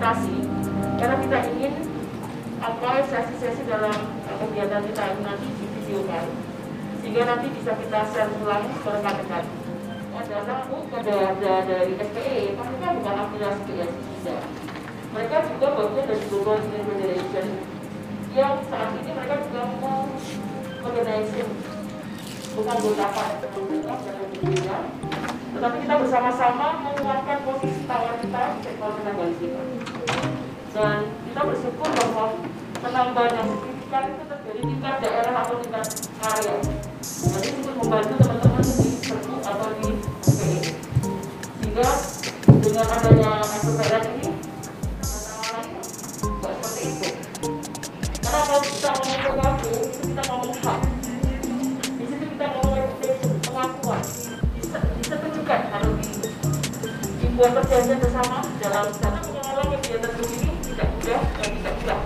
implementasi karena kita ingin apa sesi-sesi dalam kegiatan kita ini nanti divideokan sehingga nanti bisa kita share ulang ke rekan-rekan adalah pada dari SPE mereka bukan afiliasi PSI tidak. Mereka juga bagian dari Global Student Federation. Yang saat ini mereka juga mau organizing bukan beberapa tetapi kita bersama-sama menguatkan posisi tawar kita di sektor tenaga listrik dan kita bersyukur bahwa penambahan yang signifikan itu terjadi di tingkat daerah atau tingkat area. Jadi untuk membantu teman-teman di serbu atau di SPE sehingga dengan adanya SPR ini seperti itu. Karena kalau kita ngomong PKB itu kita ngomong hak. Di situ kita ngomong reputation pengakuan disetujukan di dibuat perjanjian bersama dalam mengelola kegiatan begini tidak mudah dan tidak mudah.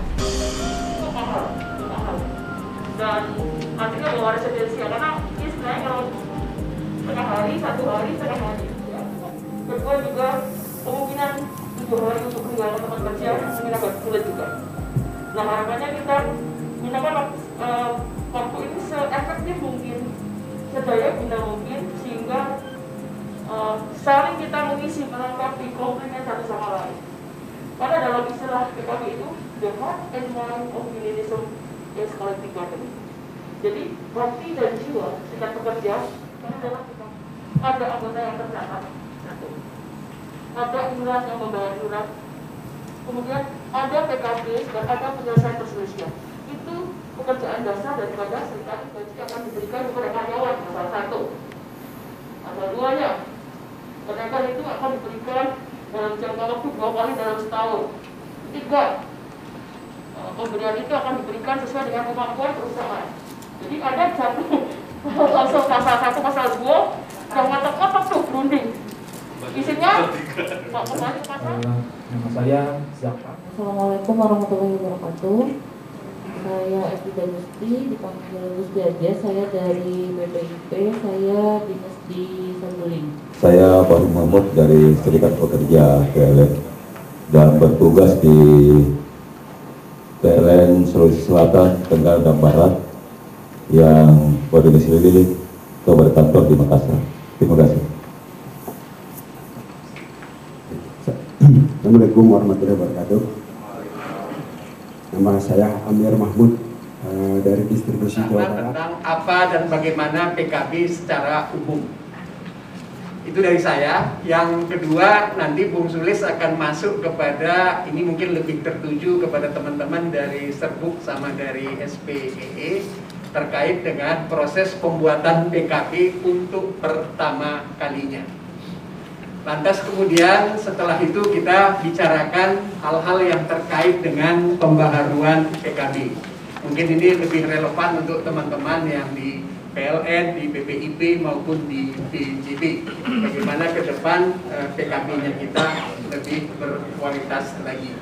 Itu mahal itu mahal. Dan artinya bahwa residensial karena ini sebenarnya kalau setengah hari satu hari setengah hari. Ya. kedua juga kemungkinan tujuh hari untuk meninggalkan tempat kerja mungkin agak sulit juga. Nah harapannya kita gunakan uh, waktu ini seefektif mungkin sedaya guna mungkin sehingga uh, saling kita mengisi melengkapi komplement satu sama lain karena dalam istilah PKB itu the heart and mind of unionism is collective bargaining. Jadi hati dan jiwa kita pekerja karena dalam ada anggota yang tercatat ada iuran yang membayar iuran kemudian ada PKB dan ada penyelesaian perselisihan. Itu pekerjaan dasar daripada serikat gaji akan diberikan kepada karyawan salah satu. Atau duanya kenaikan itu akan diberikan dalam jangka waktu dua kali dalam setahun. Tiga pemberian itu akan diberikan sesuai dengan kemampuan perusahaan. Jadi ada satu pasal pasal satu pasal dua yang ngotot-ngotot tuh berunding. Isinya Pak kembali ke pasal Nama saya siapa? Assalamualaikum warahmatullahi wabarakatuh. Saya Evita Gusti, dipanggil Gusti aja. Saya dari BPIP, saya dinas di Saguling. Saya Baru Mahmud dari Serikat Pekerja PLN dan bertugas di PLN Sulawesi Selatan, Tenggara dan Barat yang berdomisili atau berkantor di Makassar. Terima kasih. Assalamualaikum warahmatullahi wabarakatuh. Nama saya Amir Mahmud eh, dari distribusi Jawa Barat. tentang apa dan bagaimana PKB secara umum. Itu dari saya. Yang kedua, nanti Bung Sulis akan masuk kepada ini mungkin lebih tertuju kepada teman-teman dari Serbuk sama dari SPEE terkait dengan proses pembuatan PKB untuk pertama kalinya. Lantas kemudian setelah itu kita bicarakan hal-hal yang terkait dengan pembaharuan PKB. Mungkin ini lebih relevan untuk teman-teman yang di PLN, di BPIP maupun di BJB. Bagaimana ke depan eh, PKB-nya kita lebih berkualitas lagi.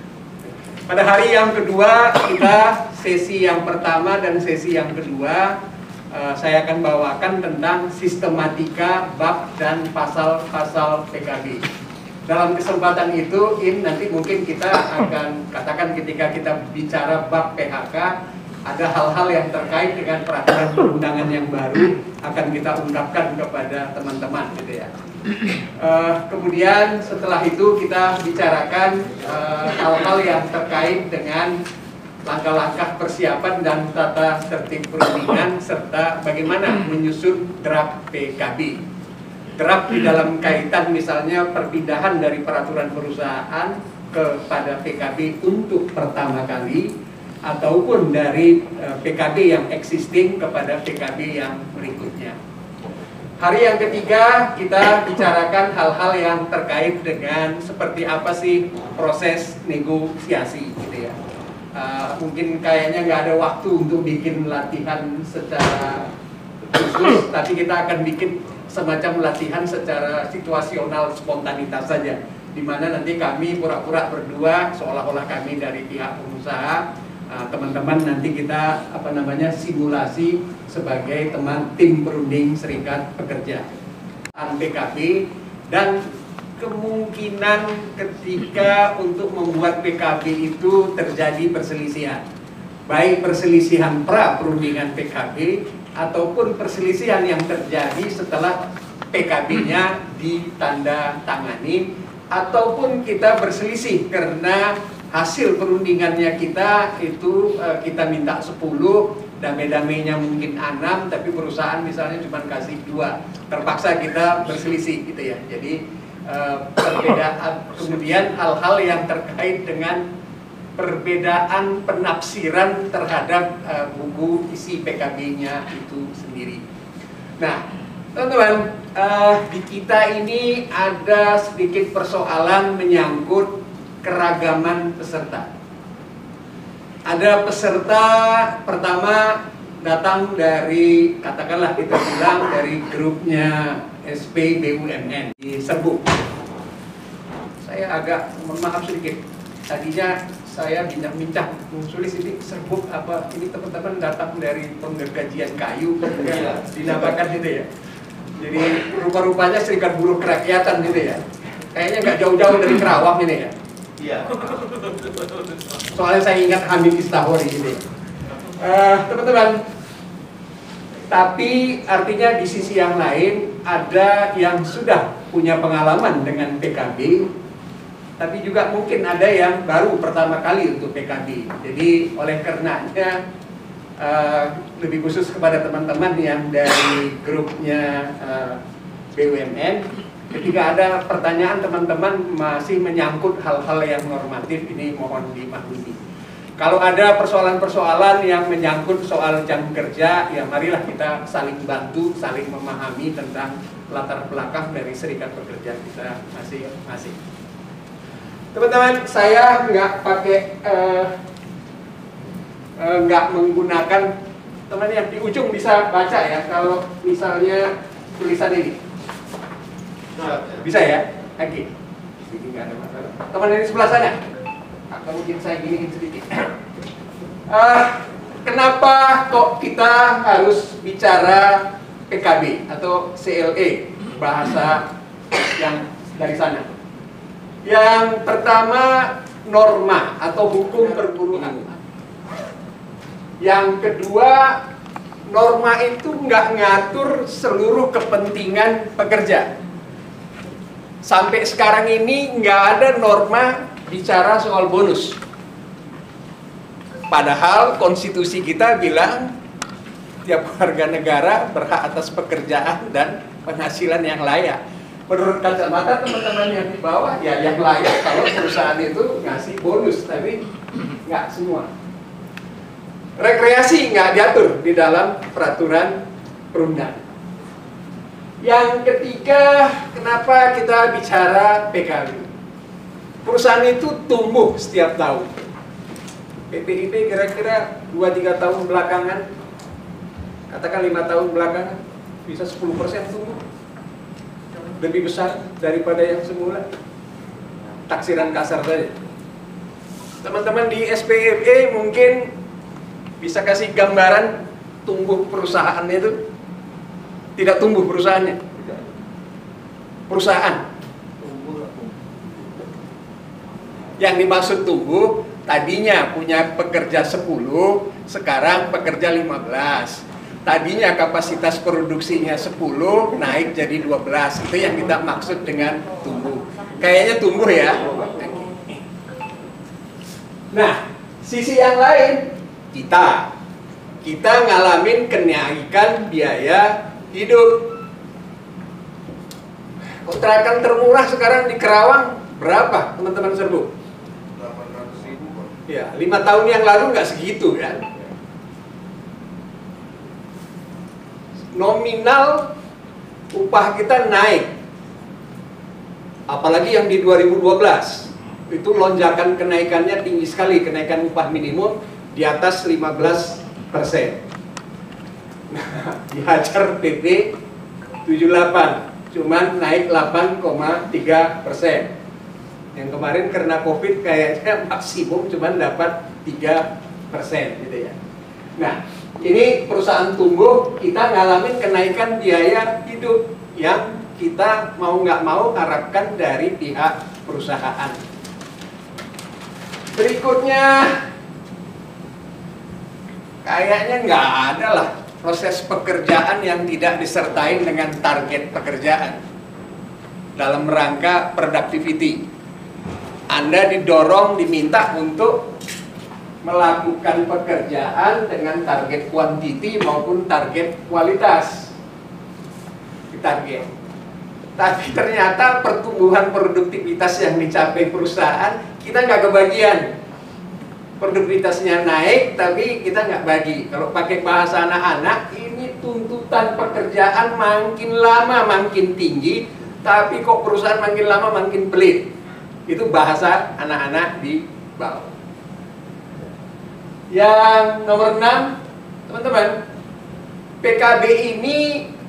Pada hari yang kedua kita sesi yang pertama dan sesi yang kedua eh, saya akan bawakan tentang sistematika bab dan pasal-pasal PKB. Dalam kesempatan itu, in nanti mungkin kita akan katakan ketika kita bicara bab PHK ada hal-hal yang terkait dengan peraturan perundangan yang baru akan kita ungkapkan kepada teman-teman gitu ya. Eh, kemudian setelah itu kita bicarakan eh, hal-hal yang terkait dengan langkah-langkah persiapan dan tata tertib perundingan serta bagaimana menyusun draft PKB. Draft di dalam kaitan misalnya perpindahan dari peraturan perusahaan kepada PKB untuk pertama kali ataupun dari eh, PKB yang existing kepada PKB yang berikutnya. Hari yang ketiga kita bicarakan hal-hal yang terkait dengan seperti apa sih proses negosiasi gitu ya. Uh, mungkin kayaknya nggak ada waktu untuk bikin latihan secara khusus, tapi kita akan bikin semacam latihan secara situasional spontanitas saja, di mana nanti kami pura-pura berdua seolah-olah kami dari pihak pengusaha, uh, teman-teman nanti kita apa namanya simulasi sebagai teman tim perunding serikat pekerja PKB dan kemungkinan ketika untuk membuat PKB itu terjadi perselisihan. Baik perselisihan pra perundingan PKB ataupun perselisihan yang terjadi setelah PKB-nya ditanda tangani ataupun kita berselisih karena hasil perundingannya kita itu eh, kita minta 10 damai-damainya mungkin 6 tapi perusahaan misalnya cuma kasih dua terpaksa kita berselisih gitu ya jadi eh, perbedaan kemudian hal-hal yang terkait dengan perbedaan penafsiran terhadap eh, buku isi PKB-nya itu sendiri nah teman-teman eh, di kita ini ada sedikit persoalan menyangkut keragaman peserta. Ada peserta pertama datang dari katakanlah kita bilang dari grupnya SP BUMN di Serbuk. Saya agak mohon maaf sedikit. Tadinya saya bincang-bincang sulis ini serbuk apa ini teman-teman datang dari penggergajian kayu ya, dinamakan gitu ya jadi rupa-rupanya serikat buruh kerakyatan gitu ya kayaknya nggak jauh-jauh dari Kerawang ini ya Iya. soalnya saya ingat Hamid Istahori ini. Eh, teman-teman, tapi artinya di sisi yang lain ada yang sudah punya pengalaman dengan PKB, tapi juga mungkin ada yang baru pertama kali untuk PKB. Jadi oleh karenanya eh, lebih khusus kepada teman-teman yang dari grupnya eh, BUMN Ketika ada pertanyaan teman-teman masih menyangkut hal-hal yang normatif ini mohon dimaklumi. Kalau ada persoalan-persoalan yang menyangkut soal jam kerja, ya marilah kita saling bantu, saling memahami tentang latar belakang dari serikat pekerja kita masing-masing. Teman-teman, saya nggak pakai eh, nggak menggunakan teman yang di ujung bisa baca ya kalau misalnya tulisan ini. Bisa ya? Oke. Masalah. Teman dari sebelah sana. Mungkin saya giniin sedikit. Eh, kenapa kok kita harus bicara PKB atau CLE bahasa yang dari sana? Yang pertama norma atau hukum perburuan. Yang kedua norma itu nggak ngatur seluruh kepentingan pekerja sampai sekarang ini nggak ada norma bicara soal bonus. Padahal konstitusi kita bilang tiap warga negara berhak atas pekerjaan dan penghasilan yang layak. Menurut kacamata teman-teman yang di bawah ya yang layak kalau perusahaan itu ngasih bonus, tapi nggak semua. Rekreasi nggak diatur di dalam peraturan perundang. Yang ketiga, kenapa kita bicara PKB? Perusahaan itu tumbuh setiap tahun. PPIP kira-kira 2-3 tahun belakangan, katakan 5 tahun belakangan, bisa 10% tumbuh. Lebih besar daripada yang semula. Taksiran kasar saja. Teman-teman di SPME mungkin bisa kasih gambaran tumbuh perusahaan itu tidak tumbuh perusahaannya. Perusahaan. Yang dimaksud tumbuh tadinya punya pekerja 10, sekarang pekerja 15. Tadinya kapasitas produksinya 10, naik jadi 12. Itu yang kita maksud dengan tumbuh. Kayaknya tumbuh ya. Nah, sisi yang lain kita kita ngalamin kenaikan biaya hidup. Kontrakan termurah sekarang di Kerawang berapa teman-teman serbu? 800 ribu Pak. Ya, lima tahun yang lalu nggak segitu kan? Nominal upah kita naik, apalagi yang di 2012 itu lonjakan kenaikannya tinggi sekali, kenaikan upah minimum di atas 15 persen. Dihajar PP 78, cuman naik 8,3 persen. Yang kemarin karena COVID kayaknya maksimum cuman dapat 3 persen gitu ya. Nah, ini perusahaan tumbuh, kita ngalamin kenaikan biaya hidup yang kita mau nggak mau harapkan dari pihak perusahaan. Berikutnya, kayaknya nggak ada lah proses pekerjaan yang tidak disertai dengan target pekerjaan dalam rangka productivity. Anda didorong, diminta untuk melakukan pekerjaan dengan target kuantiti maupun target kualitas. Target. Tapi ternyata pertumbuhan produktivitas yang dicapai perusahaan kita nggak kebagian. Produktivitasnya naik, tapi kita nggak bagi. Kalau pakai bahasa anak-anak, ini tuntutan pekerjaan makin lama makin tinggi, tapi kok perusahaan makin lama makin pelit. Itu bahasa anak-anak di bawah. Yang nomor 6, teman-teman, PKB ini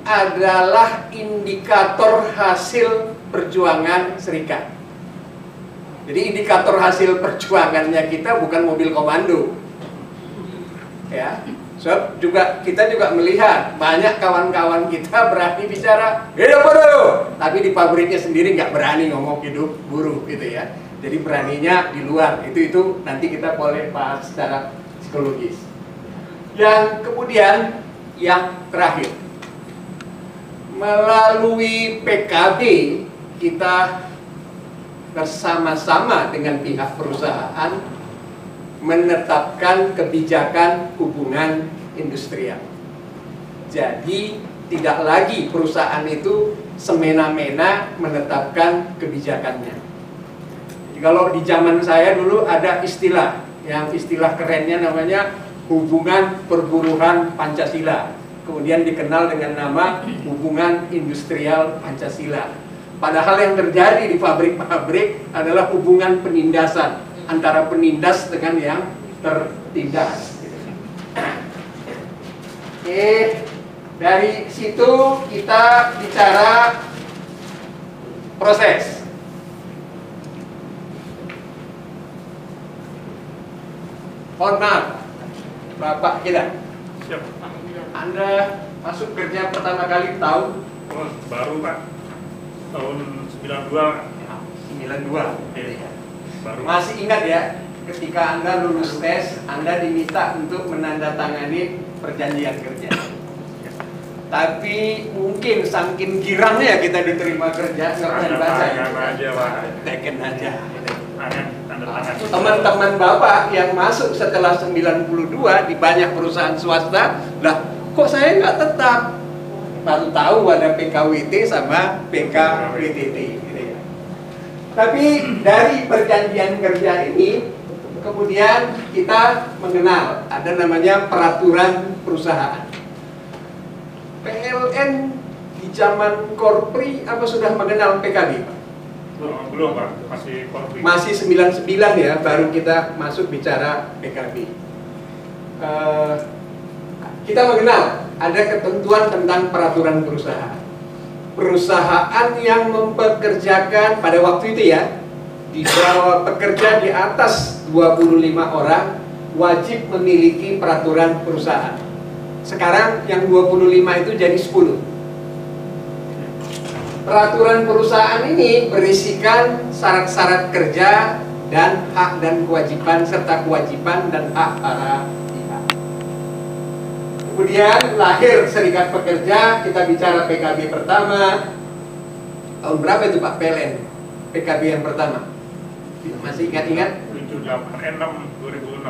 adalah indikator hasil perjuangan serikat. Jadi indikator hasil perjuangannya kita bukan mobil komando. Ya. So, juga kita juga melihat banyak kawan-kawan kita berani bicara hidup buruh, tapi di pabriknya sendiri nggak berani ngomong hidup buruh gitu ya. Jadi beraninya di luar. Itu itu nanti kita boleh bahas secara psikologis. Yang kemudian yang terakhir melalui PKB kita bersama-sama dengan pihak perusahaan menetapkan kebijakan hubungan industrial. Jadi tidak lagi perusahaan itu semena-mena menetapkan kebijakannya. Jadi, kalau di zaman saya dulu ada istilah yang istilah kerennya namanya hubungan perburuhan Pancasila kemudian dikenal dengan nama hubungan industrial Pancasila. Padahal yang terjadi di pabrik-pabrik adalah hubungan penindasan antara penindas dengan yang tertindas. Oke, dari situ kita bicara proses. Mohon maaf, Bapak kita. Siap. Anda masuk kerja pertama kali tahun Oh, baru Pak. Tahun 92 Pak. 92. Iya. Baru. Masih ingat ya, ketika Anda lulus tes, Anda diminta untuk menandatangani perjanjian kerja. Tapi mungkin saking girangnya kita diterima kerja, ngerti Tanda baca. Teken aja. Teman-teman Bapak yang masuk setelah 92 di banyak perusahaan swasta, lah kok saya nggak tetap? Baru tahu ada PKWT sama PKWTT. Tapi dari perjanjian kerja ini, kemudian kita mengenal ada namanya peraturan perusahaan. PLN di zaman Korpri apa sudah mengenal PKB? Pak? Oh, belum Pak, masih konflik. Masih 99 ya, baru kita masuk bicara PKB. Eh, kita mengenal ada ketentuan tentang peraturan perusahaan. Perusahaan yang mempekerjakan pada waktu itu ya, di bawah pekerja di atas 25 orang wajib memiliki peraturan perusahaan. Sekarang yang 25 itu jadi 10. Peraturan perusahaan ini berisikan syarat-syarat kerja dan hak dan kewajiban serta kewajiban dan hak para. Kemudian lahir Serikat Pekerja, kita bicara PKB pertama. Tahun berapa itu Pak PLN? PKB yang pertama. Masih ingat-ingat? 786 2006.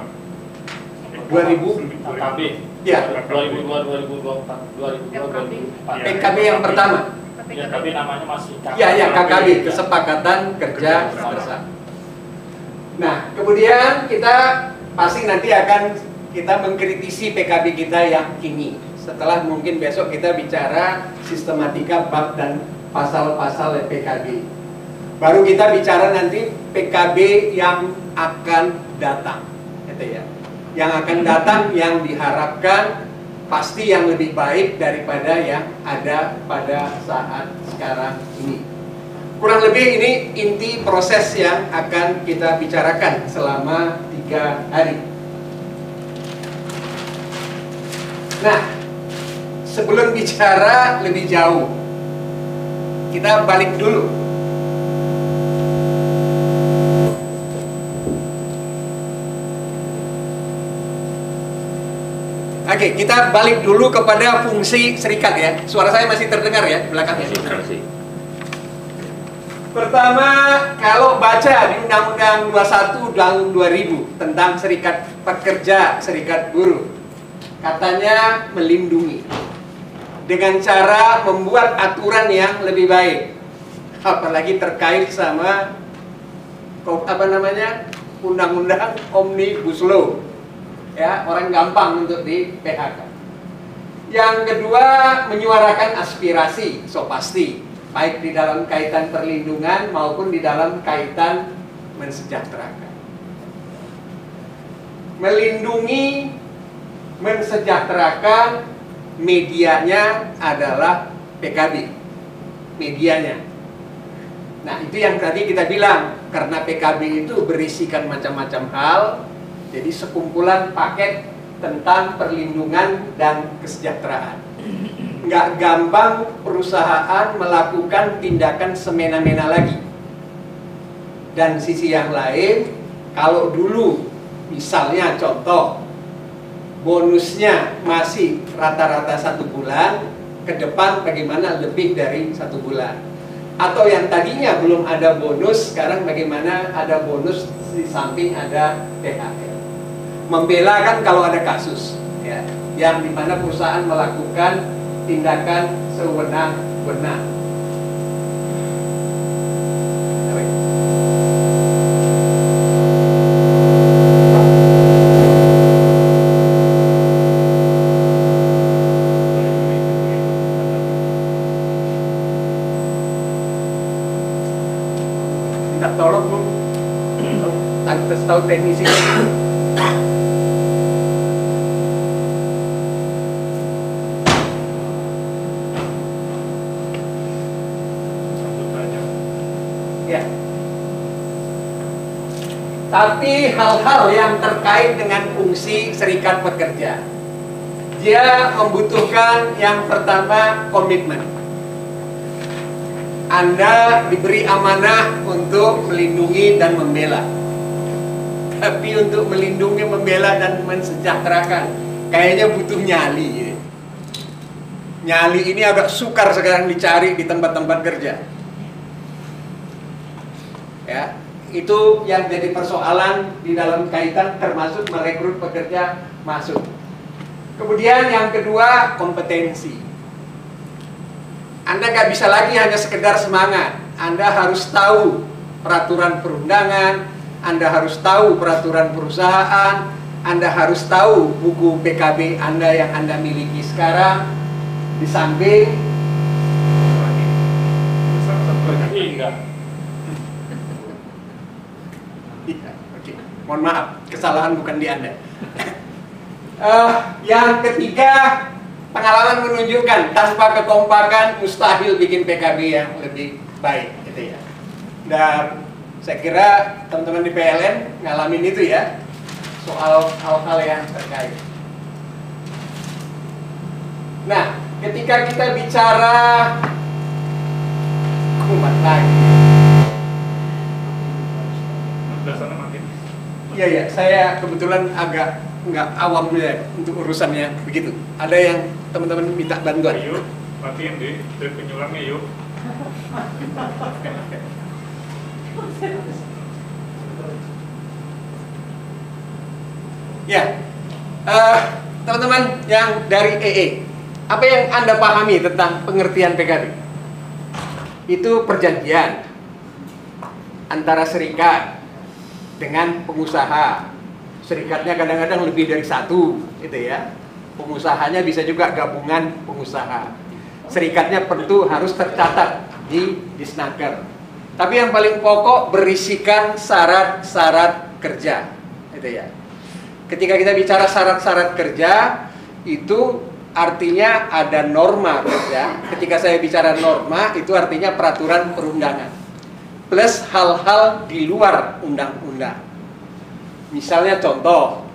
2000? KKB Ya, 2002 2024 2002 2004 PKB yang pertama. ya tapi namanya masih KKB Ya, ya KKB, kesepakatan kerja bersama. Nah, kemudian kita pasti nanti akan kita mengkritisi PKB kita yang kini. Setelah mungkin besok kita bicara sistematika bab dan pasal-pasal PKB. Baru kita bicara nanti PKB yang akan datang. Gitu ya. Yang akan datang yang diharapkan pasti yang lebih baik daripada yang ada pada saat sekarang ini. Kurang lebih ini inti proses yang akan kita bicarakan selama tiga hari. Nah, sebelum bicara lebih jauh, kita balik dulu. Oke, kita balik dulu kepada fungsi serikat ya. Suara saya masih terdengar ya belakangnya. Pertama, kalau baca di Undang-Undang 21 tahun 2000 tentang serikat pekerja, serikat buruh, katanya melindungi dengan cara membuat aturan yang lebih baik, apalagi terkait sama apa namanya Undang-Undang Omnibus Law, ya orang gampang untuk di PHK. Yang kedua, menyuarakan aspirasi, so pasti baik di dalam kaitan perlindungan maupun di dalam kaitan mensejahterakan. Melindungi, mensejahterakan, medianya adalah PKB. Medianya. Nah, itu yang tadi kita bilang, karena PKB itu berisikan macam-macam hal, jadi sekumpulan paket tentang perlindungan dan kesejahteraan nggak gampang perusahaan melakukan tindakan semena-mena lagi. Dan sisi yang lain, kalau dulu misalnya contoh bonusnya masih rata-rata satu bulan, ke depan bagaimana lebih dari satu bulan. Atau yang tadinya belum ada bonus, sekarang bagaimana ada bonus di samping ada THR. Membela kan kalau ada kasus, ya, yang di mana perusahaan melakukan tindakan sewenang-wenang. Membutuhkan yang pertama komitmen. Anda diberi amanah untuk melindungi dan membela. Tapi untuk melindungi, membela dan mensejahterakan, kayaknya butuh nyali. ya. Nyali ini agak sukar sekarang dicari di tempat-tempat kerja ya itu yang jadi persoalan di dalam kaitan termasuk merekrut pekerja masuk kemudian yang kedua kompetensi anda nggak bisa lagi hanya sekedar semangat Anda harus tahu peraturan perundangan Anda harus tahu peraturan perusahaan Anda harus tahu buku PKB Anda yang Anda miliki sekarang di samping. Iya. Mohon maaf, kesalahan bukan di Anda. Eh, yang ketiga, pengalaman menunjukkan tanpa kekompakan mustahil bikin PKB yang lebih baik, gitu ya. Dan saya kira teman-teman di PLN ngalamin itu ya, soal hal-hal yang terkait. Nah, ketika kita bicara kumat lagi. Iya ya, saya kebetulan agak nggak awam ya untuk urusannya begitu. Ada yang teman-teman minta bantuan. Yuk, latihan deh, dan penyulangnya yuk. Ya, Eh, teman-teman yang dari EE, apa yang anda pahami tentang pengertian PKB? Itu perjanjian antara serikat dengan pengusaha. Serikatnya kadang-kadang lebih dari satu, gitu ya. Pengusahanya bisa juga gabungan pengusaha. Serikatnya tentu harus tercatat di Disnaker. Tapi yang paling pokok berisikan syarat-syarat kerja, gitu ya. Ketika kita bicara syarat-syarat kerja, itu artinya ada norma kerja. Ketika saya bicara norma, itu artinya peraturan perundangan. Plus hal-hal di luar undang-undang. Misalnya contoh,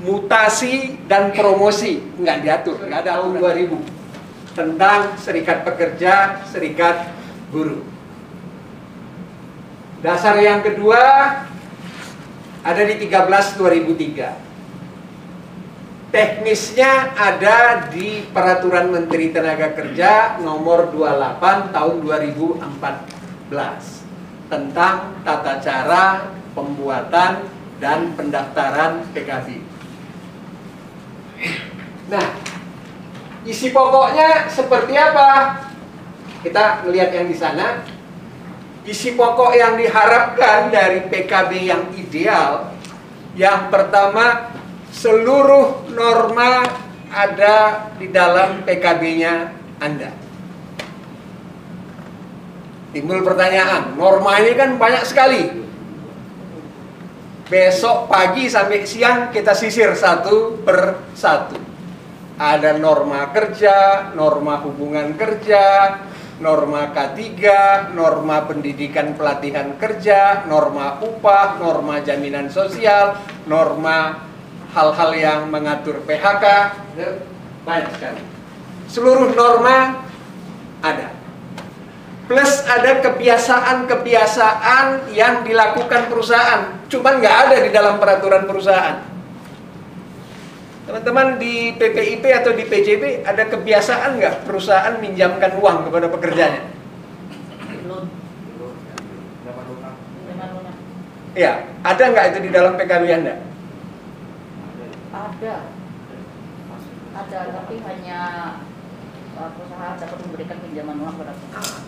mutasi dan promosi nggak diatur, nggak ada tahun 2000 tentang serikat pekerja, serikat buruh. Dasar yang kedua ada di 13 2003. Teknisnya ada di Peraturan Menteri Tenaga Kerja nomor 28 tahun 2014 tentang tata cara pembuatan dan pendaftaran PKB. Nah, isi pokoknya seperti apa? Kita melihat yang di sana. Isi pokok yang diharapkan dari PKB yang ideal, yang pertama seluruh norma ada di dalam PKB-nya Anda. Timbul pertanyaan, norma ini kan banyak sekali. Besok pagi sampai siang kita sisir satu per satu. Ada norma kerja, norma hubungan kerja, norma K3, norma pendidikan pelatihan kerja, norma upah, norma jaminan sosial, norma hal-hal yang mengatur PHK, banyak sekali. Seluruh norma ada kebiasaan-kebiasaan yang dilakukan perusahaan, cuman nggak ada di dalam peraturan perusahaan. Teman-teman di PPIP atau di PJB ada kebiasaan nggak perusahaan minjamkan uang kepada pekerjanya? Ya, ada nggak itu di dalam PKB Anda? Ada. Ada, tapi hanya uh, perusahaan dapat memberikan pinjaman uang pada perusahaan.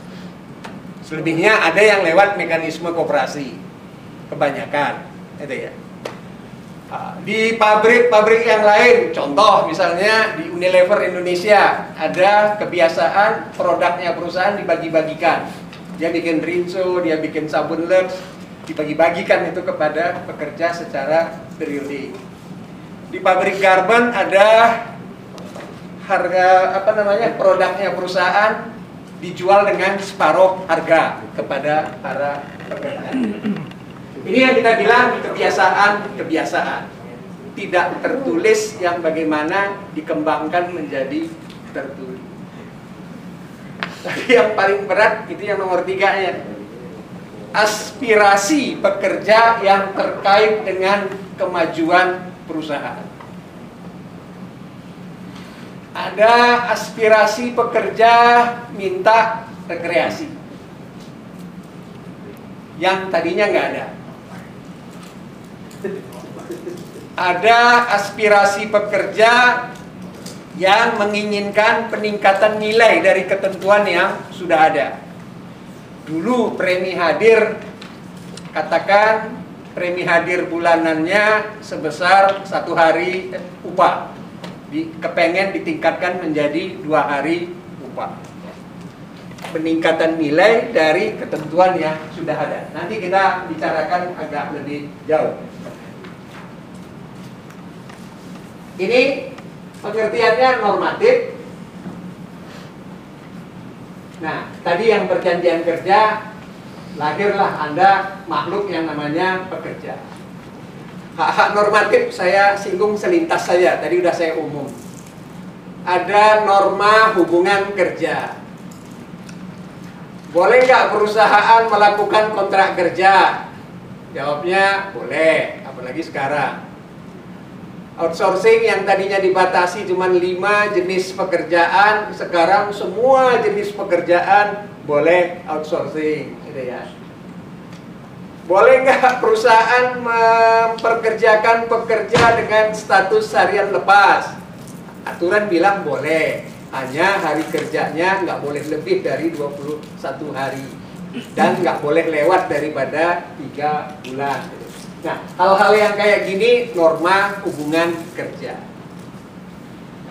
Selebihnya ada yang lewat mekanisme koperasi, kebanyakan, itu ya. Ah, Di pabrik-pabrik yang lain, contoh misalnya di Unilever Indonesia ada kebiasaan produknya perusahaan dibagi-bagikan. Dia bikin rinso, dia bikin sabun Lux, dibagi-bagikan itu kepada pekerja secara periode. Di pabrik garment ada harga apa namanya produknya perusahaan dijual dengan separuh harga kepada para pekerja. Ini yang kita bilang kebiasaan-kebiasaan. Tidak tertulis yang bagaimana dikembangkan menjadi tertulis. Tapi yang paling berat itu yang nomor tiga ya. Aspirasi pekerja yang terkait dengan kemajuan perusahaan. Ada aspirasi pekerja minta rekreasi. Yang tadinya nggak ada. Ada aspirasi pekerja yang menginginkan peningkatan nilai dari ketentuan yang sudah ada. Dulu premi hadir, katakan premi hadir bulanannya sebesar satu hari upah. Di, kepengen ditingkatkan menjadi dua hari upah. Peningkatan nilai dari ketentuan yang sudah ada. Nanti kita bicarakan agak lebih jauh. Ini pengertiannya normatif. Nah, tadi yang perjanjian kerja lahirlah Anda makhluk yang namanya pekerja. Hak-hak normatif saya singgung selintas saja, tadi udah saya umum. Ada norma hubungan kerja. Boleh nggak perusahaan melakukan kontrak kerja? Jawabnya boleh, apalagi sekarang. Outsourcing yang tadinya dibatasi cuma lima jenis pekerjaan, sekarang semua jenis pekerjaan boleh outsourcing, gitu ya. Boleh nggak perusahaan memperkerjakan pekerja dengan status harian lepas? Aturan bilang boleh, hanya hari kerjanya nggak boleh lebih dari 21 hari dan nggak boleh lewat daripada tiga bulan. Nah, hal-hal yang kayak gini norma hubungan kerja.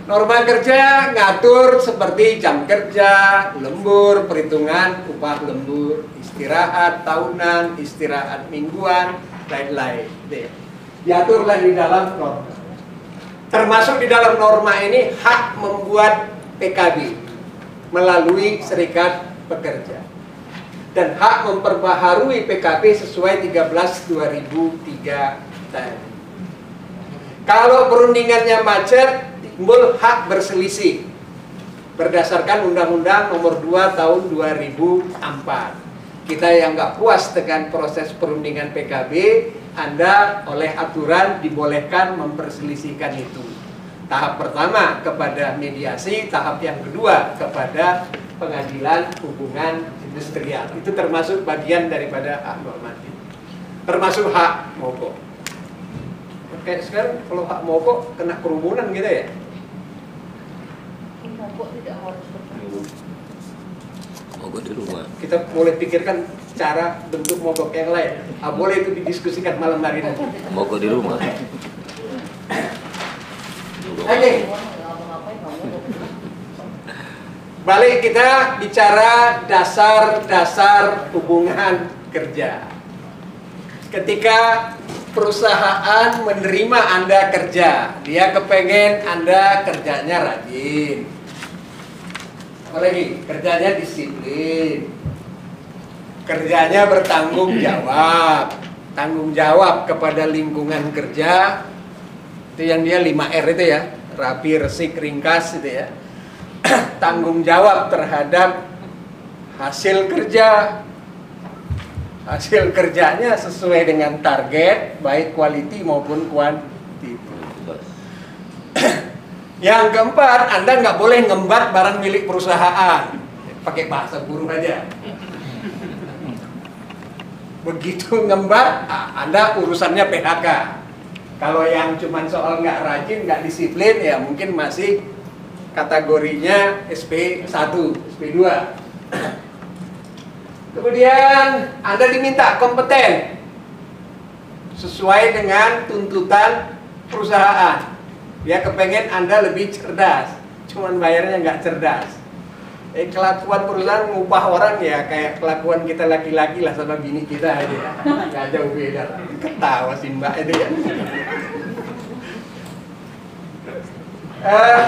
Norma kerja ngatur seperti jam kerja, lembur, perhitungan upah lembur, istirahat tahunan, istirahat mingguan, lain-lain. Diaturlah di dalam norma. Termasuk di dalam norma ini hak membuat PKB melalui serikat pekerja dan hak memperbaharui PKB sesuai 13 2003 tadi. Kalau perundingannya macet, timbul hak berselisih. berdasarkan Undang-Undang Nomor 2 Tahun 2004. Kita yang nggak puas dengan proses perundingan PKB, Anda oleh aturan dibolehkan memperselisihkan itu. Tahap pertama kepada mediasi, tahap yang kedua kepada pengadilan hubungan industrial. Itu termasuk bagian daripada hak normatif. Termasuk hak mogok. Kayak sekarang kalau hak mogok kena kerumunan gitu ya. Mogok tidak harus. Mogok di rumah. Kita boleh pikirkan cara bentuk mogok yang lain. Ah, boleh itu didiskusikan malam hari nanti. Mogok di rumah. Oke, balik kita bicara dasar-dasar hubungan kerja. Ketika perusahaan menerima Anda kerja, dia kepengen Anda kerjanya rajin. Apalagi kerjanya disiplin. Kerjanya bertanggung jawab. Tanggung jawab kepada lingkungan kerja. Itu yang dia 5R itu ya. Rapi, resik, ringkas itu ya. Tanggung jawab terhadap hasil kerja. Hasil kerjanya sesuai dengan target, baik quality maupun quantity. Yang keempat, Anda nggak boleh ngembat barang milik perusahaan. Pakai bahasa buruh aja. Begitu ngembat, Anda urusannya PHK. Kalau yang cuman soal nggak rajin, nggak disiplin, ya mungkin masih kategorinya SP1, SP2. Kemudian Anda diminta kompeten sesuai dengan tuntutan perusahaan. Dia kepengen Anda lebih cerdas, cuman bayarnya nggak cerdas. Eh, kelakuan perusahaan ngubah orang ya kayak kelakuan kita laki-laki lah sama bini kita aja ya. Nggak jauh beda. Ketawa sih mbak itu ya. Eh,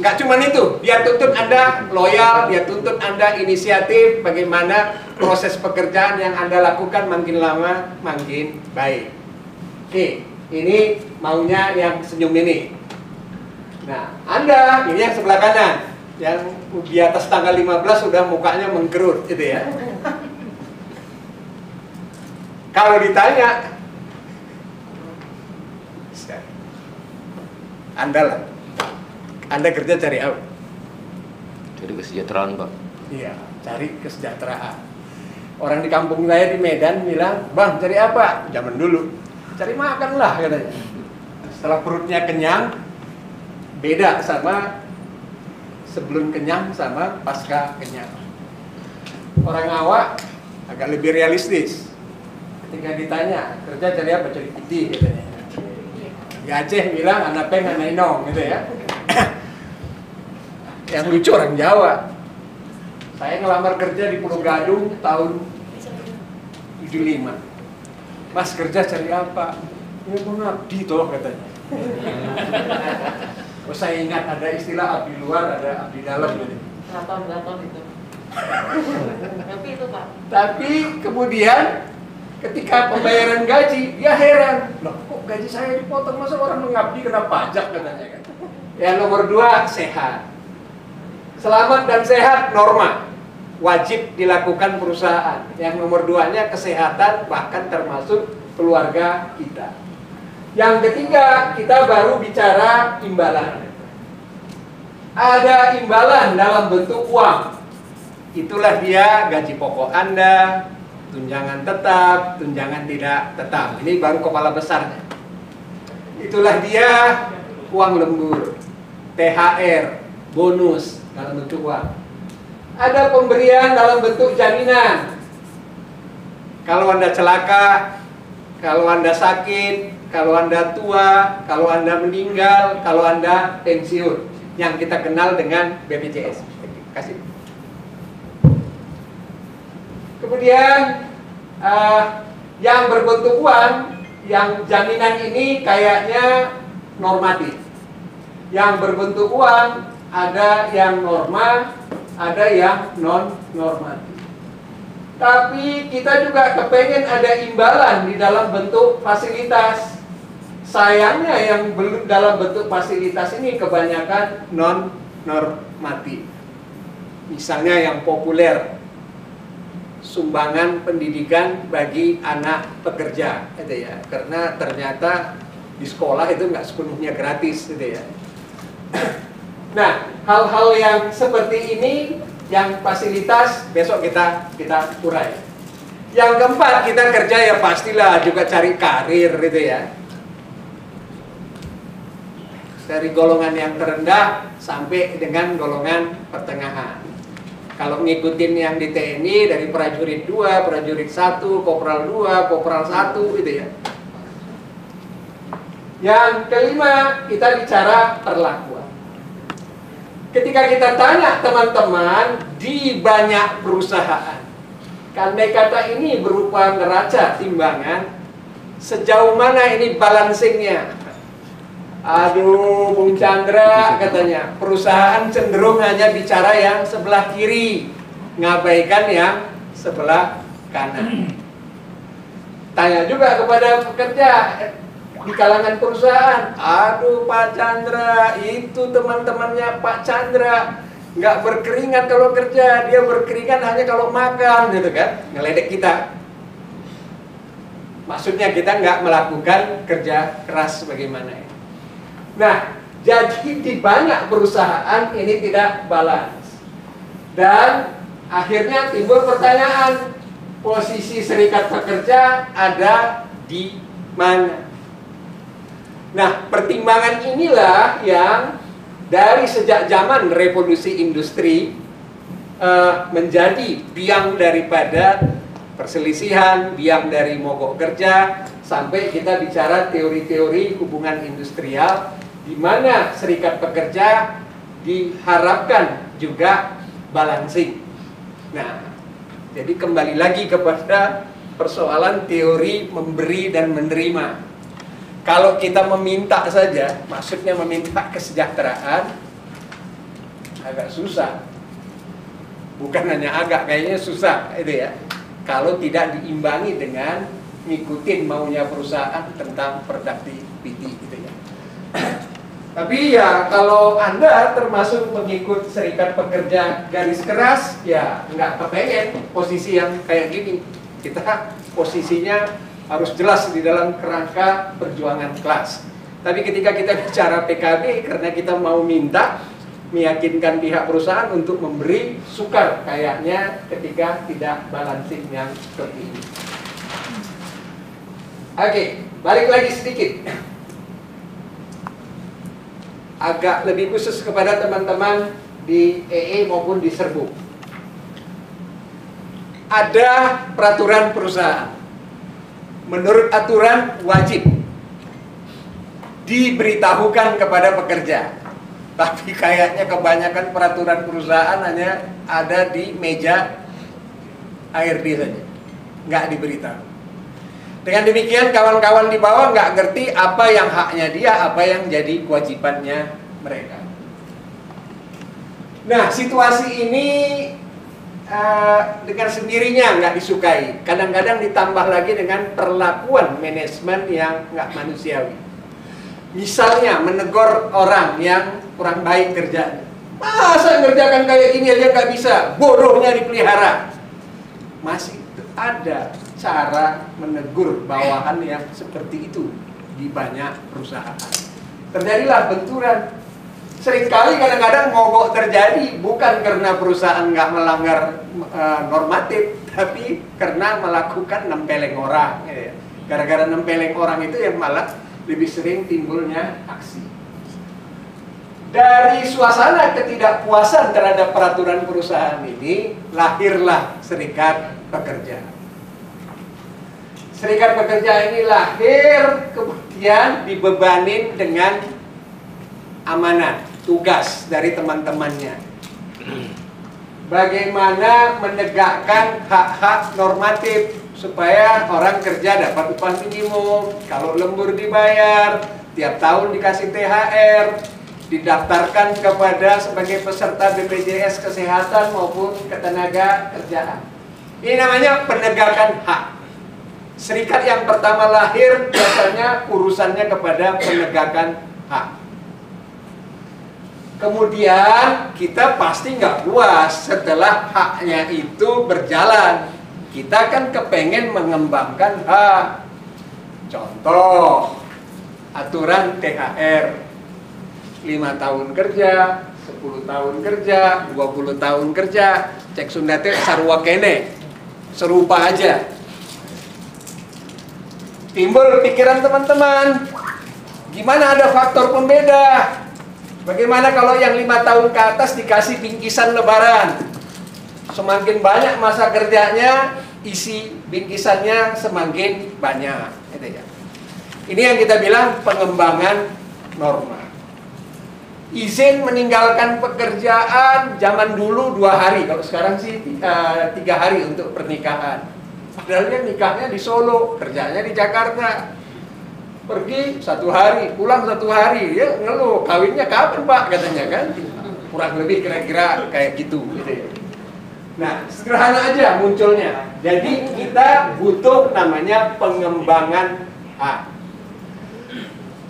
nggak cuman itu, dia tuntut Anda loyal, dia tuntut Anda inisiatif, bagaimana proses pekerjaan yang Anda lakukan makin lama makin baik. Oke, ini maunya yang senyum ini. Nah, Anda ini yang sebelah kanan, yang di atas tanggal 15 sudah mukanya mengkerut gitu ya. Kalau ditanya, Anda lah, Anda kerja cari apa? Jadi kesejahteraan pak. Iya, cari kesejahteraan. Orang di kampung saya di Medan bilang, bang cari apa? Zaman dulu, cari makan lah katanya. Setelah perutnya kenyang, beda sama sebelum kenyang sama pasca kenyang. Orang awak agak lebih realistis. Ketika ditanya, kerja cari apa? Cari putih katanya. Di Aceh bilang anak peng anak inong gitu ya. Yang lucu orang Jawa. Saya ngelamar kerja di Pulau Gadung tahun 75. Mas kerja cari apa? Ya mau ngabdi toh katanya. Oh, saya ingat ada istilah abdi luar, ada abdi dalam gitu. Gaton-gaton itu. Tapi itu Pak. Tapi kemudian ketika pembayaran gaji, dia heran. Loh, kok gaji saya dipotong? Masa orang mengabdi kena pajak katanya kan? Yang nomor dua, sehat. Selamat dan sehat norma wajib dilakukan perusahaan. Yang nomor duanya kesehatan bahkan termasuk keluarga kita. Yang ketiga kita baru bicara imbalan. Ada imbalan dalam bentuk uang. Itulah dia gaji pokok Anda, tunjangan tetap, tunjangan tidak tetap. Ini baru kepala besarnya. Itulah dia uang lembur, THR, bonus dalam bentuk uang. Ada pemberian dalam bentuk jaminan. Kalau Anda celaka, kalau Anda sakit, kalau Anda tua, kalau Anda meninggal, kalau Anda pensiun, yang kita kenal dengan BPJS. Kasih. Kemudian uh, yang berbentuk uang, yang jaminan ini kayaknya normatif. Yang berbentuk uang ada yang norma, ada yang non normatif. Tapi kita juga kepengen ada imbalan di dalam bentuk fasilitas. Sayangnya yang belum dalam bentuk fasilitas ini kebanyakan non normatif. Misalnya yang populer, sumbangan pendidikan bagi anak pekerja, gitu ya. Karena ternyata di sekolah itu nggak sepenuhnya gratis, gitu ya. Nah, hal-hal yang seperti ini, yang fasilitas besok kita kita urai. Yang keempat, kita kerja ya pastilah juga cari karir, gitu ya dari golongan yang terendah sampai dengan golongan pertengahan. Kalau ngikutin yang di TNI dari prajurit 2, prajurit 1, kopral 2, kopral 1 gitu ya. Yang kelima, kita bicara perlakuan. Ketika kita tanya teman-teman di banyak perusahaan, kandai kata ini berupa neraca timbangan, sejauh mana ini balancingnya Aduh, Bung Chandra katanya perusahaan cenderung hanya bicara yang sebelah kiri, ngabaikan yang sebelah kanan. Tanya juga kepada pekerja di kalangan perusahaan, aduh Pak Chandra, itu teman-temannya Pak Chandra nggak berkeringat kalau kerja, dia berkeringat hanya kalau makan, gitu kan, ngeledek kita. Maksudnya kita nggak melakukan kerja keras bagaimana ya. Nah, jadi di banyak perusahaan ini tidak balance. Dan akhirnya timbul pertanyaan, posisi serikat pekerja ada di mana? Nah, pertimbangan inilah yang dari sejak zaman revolusi industri uh, menjadi biang daripada perselisihan, biang dari mogok kerja, sampai kita bicara teori-teori hubungan industrial di mana serikat pekerja diharapkan juga balancing. Nah, jadi kembali lagi kepada persoalan teori memberi dan menerima. Kalau kita meminta saja, maksudnya meminta kesejahteraan, agak susah. Bukan hanya agak, kayaknya susah itu ya. Kalau tidak diimbangi dengan ngikutin maunya perusahaan tentang productivity gitu ya. Tapi ya kalau Anda termasuk mengikut serikat pekerja garis keras, ya nggak kepengen posisi yang kayak gini. Kita posisinya harus jelas di dalam kerangka perjuangan kelas. Tapi ketika kita bicara PKB, karena kita mau minta meyakinkan pihak perusahaan untuk memberi sukar kayaknya ketika tidak balancing yang seperti ini. Oke, balik lagi sedikit agak lebih khusus kepada teman-teman di EE maupun di Serbu. Ada peraturan perusahaan. Menurut aturan wajib diberitahukan kepada pekerja. Tapi kayaknya kebanyakan peraturan perusahaan hanya ada di meja ARD saja. Nggak diberitahu. Dengan demikian kawan-kawan di bawah nggak ngerti apa yang haknya dia, apa yang jadi kewajibannya mereka. Nah, situasi ini uh, dengan sendirinya nggak disukai. Kadang-kadang ditambah lagi dengan perlakuan manajemen yang nggak manusiawi. Misalnya menegur orang yang kurang baik kerjanya. Masa ngerjakan kayak gini aja nggak bisa, bodohnya dipelihara. Masih ada cara menegur bawahan yang seperti itu di banyak perusahaan. Terjadilah benturan. Seringkali kadang-kadang mogok terjadi bukan karena perusahaan nggak melanggar uh, normatif, tapi karena melakukan nempeleng orang. Ya. Gara-gara nempeleng orang itu yang malah lebih sering timbulnya aksi. Dari suasana ketidakpuasan terhadap peraturan perusahaan ini, lahirlah serikat pekerja. Serikat pekerja ini lahir kemudian dibebanin dengan amanat, tugas dari teman-temannya. Bagaimana menegakkan hak-hak normatif supaya orang kerja dapat upah minimum, kalau lembur dibayar, tiap tahun dikasih THR, didaftarkan kepada sebagai peserta BPJS Kesehatan maupun ketenaga kerjaan. Ini namanya penegakan hak. Serikat yang pertama lahir biasanya urusannya kepada penegakan hak. Kemudian kita pasti nggak puas setelah haknya itu berjalan. Kita kan kepengen mengembangkan hak. Contoh, aturan THR 5 tahun kerja, 10 tahun kerja, 20 tahun kerja, cek Sunda teh kene. Serupa aja. Timbul pikiran teman-teman, gimana ada faktor pembeda? Bagaimana kalau yang lima tahun ke atas dikasih bingkisan lebaran? Semakin banyak masa kerjanya, isi bingkisannya semakin banyak. Gitu ya. Ini yang kita bilang pengembangan norma. Izin meninggalkan pekerjaan zaman dulu dua hari, kalau sekarang sih tiga, tiga hari untuk pernikahan. Padahal dia nikahnya di Solo, kerjanya di Jakarta. Pergi satu hari, pulang satu hari, ya ngeluh, kawinnya kapan pak katanya kan? Kurang lebih kira-kira kayak gitu. gitu ya. Nah, sederhana aja munculnya. Jadi kita butuh namanya pengembangan hak.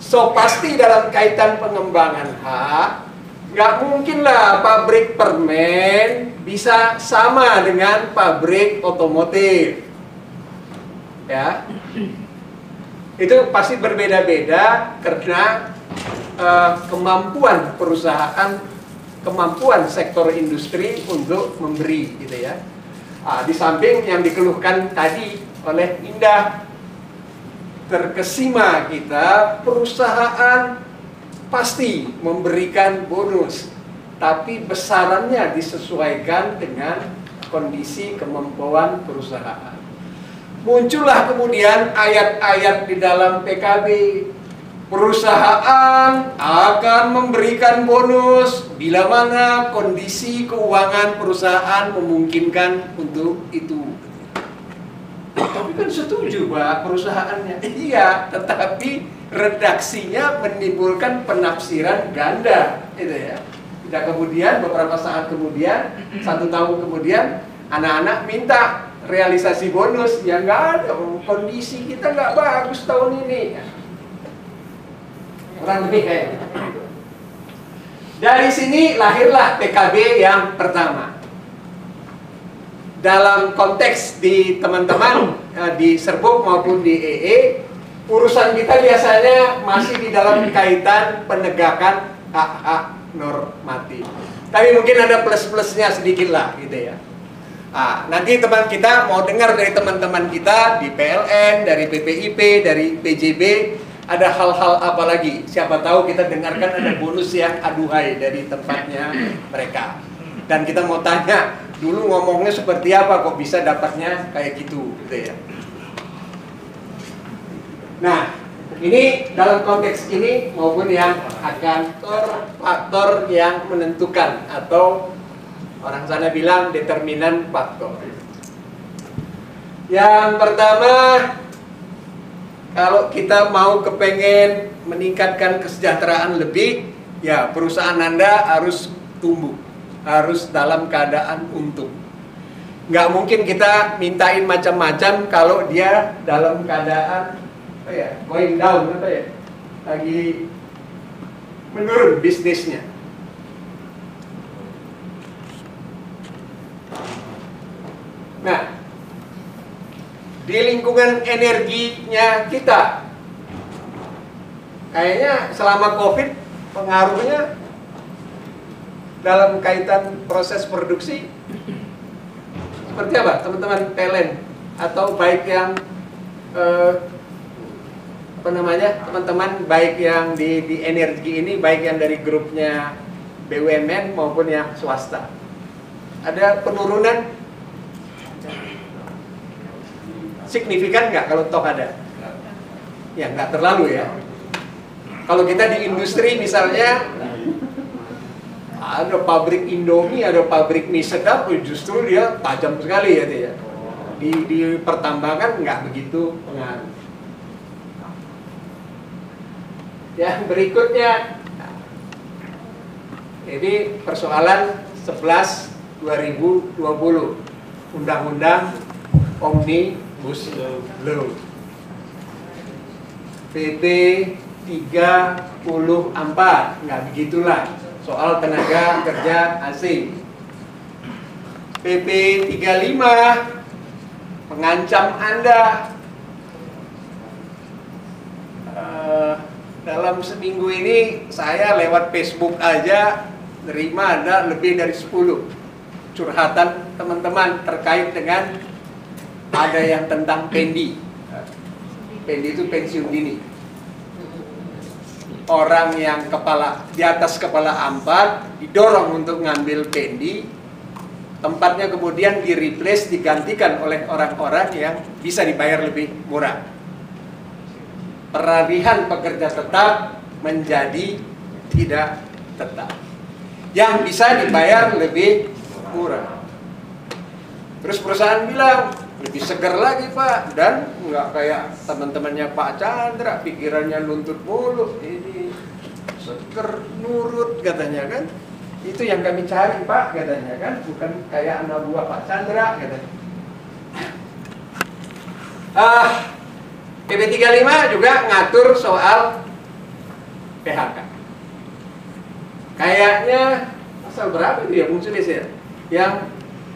So pasti dalam kaitan pengembangan hak, nggak mungkin lah pabrik permen bisa sama dengan pabrik otomotif. Ya, itu pasti berbeda-beda karena eh, kemampuan perusahaan, kemampuan sektor industri untuk memberi, gitu ya. Ah, di samping yang dikeluhkan tadi oleh Indah, terkesima kita perusahaan pasti memberikan bonus tapi besarannya disesuaikan dengan kondisi kemampuan perusahaan muncullah kemudian ayat-ayat di dalam PKB perusahaan akan memberikan bonus bila mana kondisi keuangan perusahaan memungkinkan untuk itu tapi kan setuju Pak perusahaannya. Iya, tetapi redaksinya menimbulkan penafsiran ganda, itu ya. Tidak kemudian beberapa saat kemudian, satu tahun kemudian, anak-anak minta realisasi bonus yang nggak ada. Kondisi kita nggak bagus tahun ini. Kurang lebih kayak gitu. Dari sini lahirlah PKB yang pertama dalam konteks di teman-teman eh, di serbuk maupun di EE urusan kita biasanya masih di dalam kaitan penegakan hak-hak normatif tapi mungkin ada plus-plusnya sedikit lah gitu ya ah, nanti teman kita mau dengar dari teman-teman kita di PLN, dari PPIP, dari PJB ada hal-hal apa lagi? Siapa tahu kita dengarkan ada bonus yang aduhai dari tempatnya mereka. Dan kita mau tanya dulu ngomongnya seperti apa? Kok bisa dapatnya kayak gitu gitu ya? Nah ini dalam konteks ini maupun yang akan faktor yang menentukan atau orang sana bilang determinan faktor yang pertama kalau kita mau kepengen meningkatkan kesejahteraan lebih ya perusahaan anda harus tumbuh harus dalam keadaan untung. Nggak mungkin kita mintain macam-macam kalau dia dalam keadaan apa ya, going down apa ya, lagi menurun bisnisnya. Nah, di lingkungan energinya kita, kayaknya selama COVID pengaruhnya dalam kaitan proses produksi seperti apa teman-teman? Talent atau baik yang eh, apa namanya? Teman-teman baik yang di, di energi ini baik yang dari grupnya BUMN maupun yang swasta. Ada penurunan signifikan nggak kalau toh ada ya nggak terlalu ya kalau kita di industri misalnya ada pabrik Indomie, ada pabrik mie sedap, justru dia tajam sekali ya dia. Di, di pertambangan nggak begitu pengaruh. Yang berikutnya, ini persoalan 11 2020 Undang-Undang Omnibus Law PP 34 nggak begitulah. Soal tenaga kerja asing. PP 35 mengancam Anda. Eh, dalam seminggu ini saya lewat Facebook aja nerima ada lebih dari 10 curhatan teman-teman terkait dengan ada yang tentang pendi. Pendi itu pensiun dini. Orang yang kepala di atas kepala ampat didorong untuk ngambil pendi, tempatnya kemudian di replace digantikan oleh orang-orang yang bisa dibayar lebih murah peralihan pekerja tetap menjadi tidak tetap yang bisa dibayar lebih murah terus perusahaan bilang lebih segar lagi pak. Dan nggak kayak teman-temannya Pak Chandra pikirannya luntut mulu ini seger nurut katanya kan. Itu yang kami cari pak katanya kan. Bukan kayak anak buah Pak Chandra katanya. Ah PP 35 juga ngatur soal PHK. Kayaknya pasal berapa itu ya Sulis ya? Yang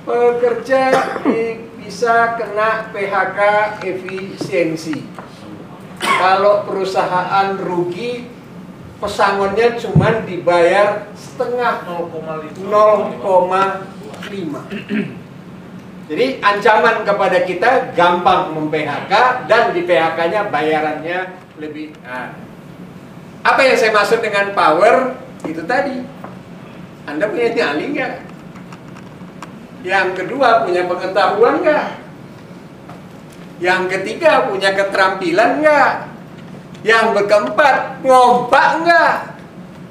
pekerja di- bisa kena PHK efisiensi. Kalau perusahaan rugi, pesangonnya cuma dibayar setengah 0,5. Jadi ancaman kepada kita gampang mem-PHK dan di PHK-nya bayarannya lebih. Nah, apa yang saya maksud dengan power itu tadi? Anda punya nyali nggak? Yang kedua punya pengetahuan nggak? Yang ketiga punya keterampilan nggak? Yang keempat ngobak nggak?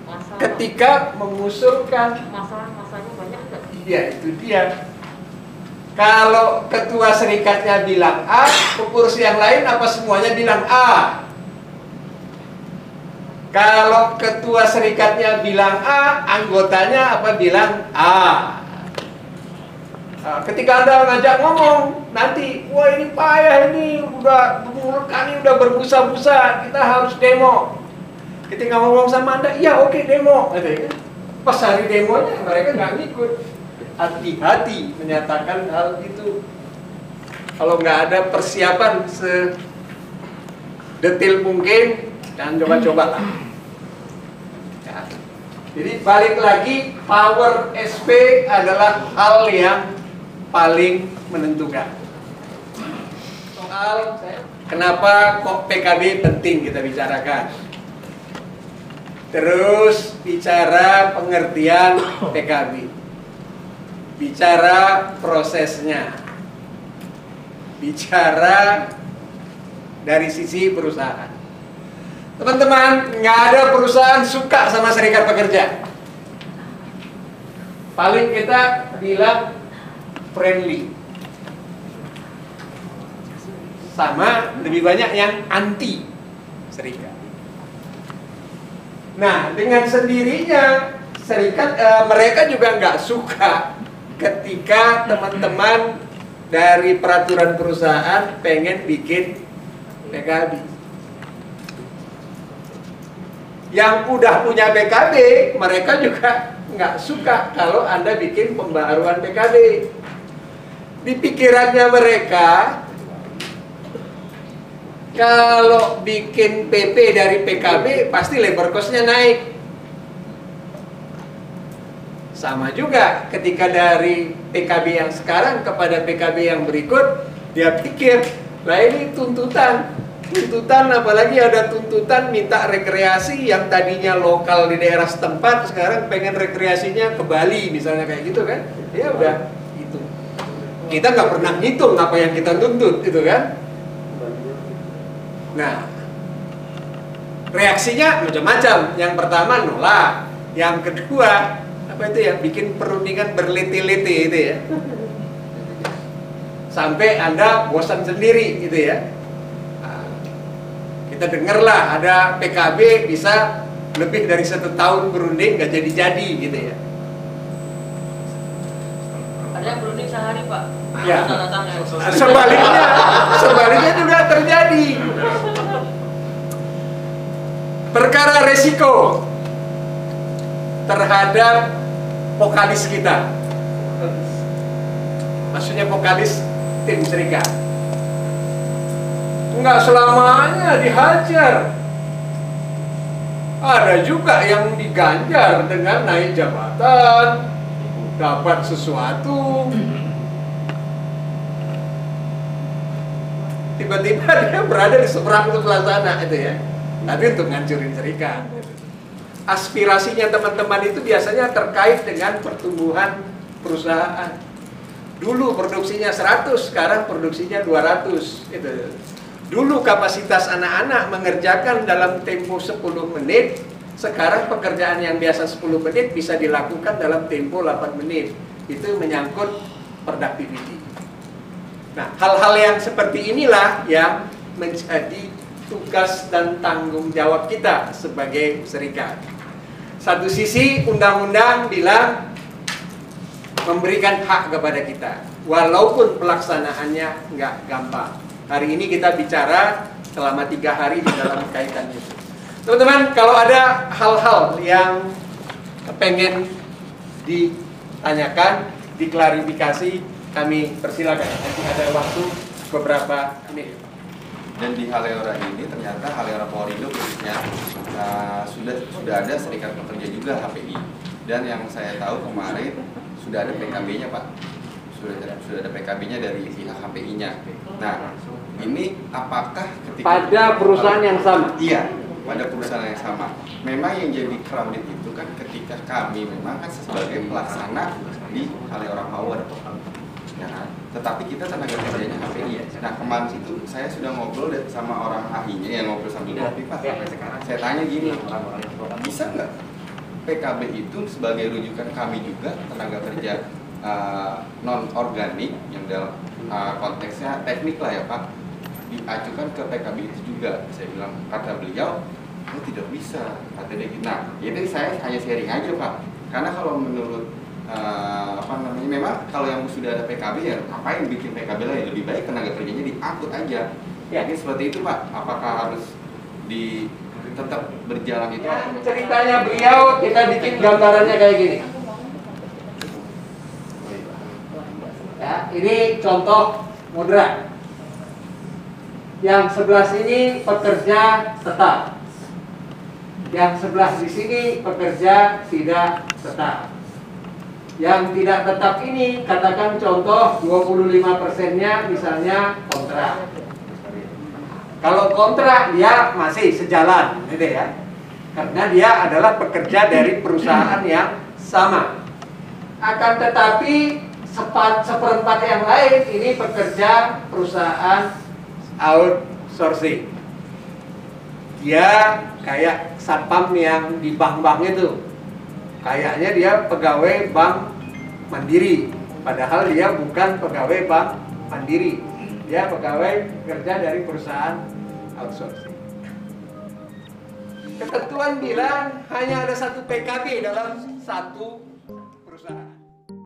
Masalah, Ketika mengusulkan masalah-masalahnya banyak nggak? Iya, itu dia. Kalau ketua serikatnya bilang A, pengurus yang lain apa semuanya bilang A? Kalau ketua serikatnya bilang A, anggotanya apa bilang A? Nah, ketika Anda ngajak ngomong, nanti, wah ini payah ini, udah mulut kami udah berbusa-busa, kita harus demo. Ketika ngomong sama Anda, iya oke demo. Gitu. Pas hari demonya mereka nggak ngikut. Hati-hati menyatakan hal itu. Kalau nggak ada persiapan sedetil mungkin, jangan coba-coba lah. Jadi balik lagi, power SP adalah hal yang paling menentukan. Soal kenapa kok PKB penting kita bicarakan. Terus bicara pengertian PKB. Bicara prosesnya. Bicara dari sisi perusahaan. Teman-teman, nggak ada perusahaan suka sama serikat pekerja. Paling kita bilang friendly. Sama lebih banyak yang anti serikat. Nah, dengan sendirinya serikat eh, mereka juga nggak suka ketika teman-teman dari peraturan perusahaan pengen bikin PKB. Yang udah punya PKB, mereka juga nggak suka kalau Anda bikin pembaharuan PKB. Di pikirannya mereka, kalau bikin PP dari PKB pasti labor cost-nya naik. Sama juga ketika dari PKB yang sekarang kepada PKB yang berikut, dia pikir, lah ini tuntutan. Tuntutan apalagi ada tuntutan minta rekreasi yang tadinya lokal di daerah setempat, sekarang pengen rekreasinya ke Bali misalnya kayak gitu kan. Ya udah. Kita nggak pernah ngitung apa yang kita tuntut itu kan. Nah, reaksinya macam-macam. Yang pertama nolak, yang kedua apa itu ya bikin perundingan berliti-liti itu ya. Sampai Anda bosan sendiri gitu ya. Nah, kita dengarlah ada PKB bisa lebih dari satu tahun berunding nggak jadi-jadi gitu ya. Yang berunding sehari pak. Ya. Tanda tangan. Sebaliknya, sebaliknya juga terjadi. Perkara resiko. terhadap vokalis kita. Maksudnya vokalis tim Serikat. Enggak selamanya dihajar. Ada juga yang diganjar dengan naik jabatan, dapat sesuatu. Tiba-tiba dia berada di seberang sebelah sana itu ya. Tapi untuk ngancurin serikat. Aspirasinya teman-teman itu biasanya terkait dengan pertumbuhan perusahaan. Dulu produksinya 100, sekarang produksinya 200 itu. Dulu kapasitas anak-anak mengerjakan dalam tempo 10 menit, sekarang pekerjaan yang biasa 10 menit bisa dilakukan dalam tempo 8 menit. Itu menyangkut productivity. Nah, hal-hal yang seperti inilah yang menjadi tugas dan tanggung jawab kita sebagai serikat. Satu sisi undang-undang bilang memberikan hak kepada kita, walaupun pelaksanaannya nggak gampang. Hari ini kita bicara selama tiga hari di dalam kaitan itu. Teman-teman, kalau ada hal-hal yang pengen ditanyakan, diklarifikasi, kami persilakan. Nanti ada waktu beberapa menit. dan di Haleora ini ternyata Haleora Polrindo khususnya uh, sudah sudah ada serikat pekerja juga HPI dan yang saya tahu kemarin sudah ada PKB-nya Pak sudah ada, sudah ada PKB-nya dari pihak HPI-nya. Nah ini apakah ketika Pada perusahaan yang sama. Iya, pada perusahaan yang sama. Memang yang jadi crowded itu kan ketika kami memang kan sebagai pelaksana di Haleora Power. Ya kan? Tetapi kita tenaga kerjanya HPI. Nah kemarin itu saya sudah ngobrol sama orang HI-nya yang ngobrol sambil ngopi Pak. Saya tanya gini, bisa nggak PKB itu sebagai rujukan kami juga tenaga kerja non organik yang dalam uh, konteksnya teknik lah ya Pak diajukan ke PKB itu juga saya bilang kata beliau oh tidak bisa kata dia gitu nah itu saya hanya sharing aja Pak karena kalau menurut uh, apa namanya memang kalau yang sudah ada PKB ya ngapain bikin PKB lagi lebih baik tenaga kerjanya diangkut aja Ya. Jadi seperti itu Pak apakah harus di tetap berjalan itu Ya, ceritanya beliau kita bikin gambarannya kayak gini. Ya, ini contoh moderat. Yang sebelah sini pekerja tetap. Yang sebelah di sini pekerja tidak tetap. Yang tidak tetap ini katakan contoh 25 persennya misalnya kontrak. Kalau kontrak dia masih sejalan, gitu ya. Karena dia adalah pekerja dari perusahaan yang sama. Akan tetapi seperempat yang lain ini pekerja perusahaan outsourcing. Dia kayak satpam yang di bank-bank itu. Kayaknya dia pegawai bank mandiri. Padahal dia bukan pegawai bank mandiri. Dia pegawai kerja dari perusahaan outsourcing. Ketentuan bilang hanya ada satu PKB dalam satu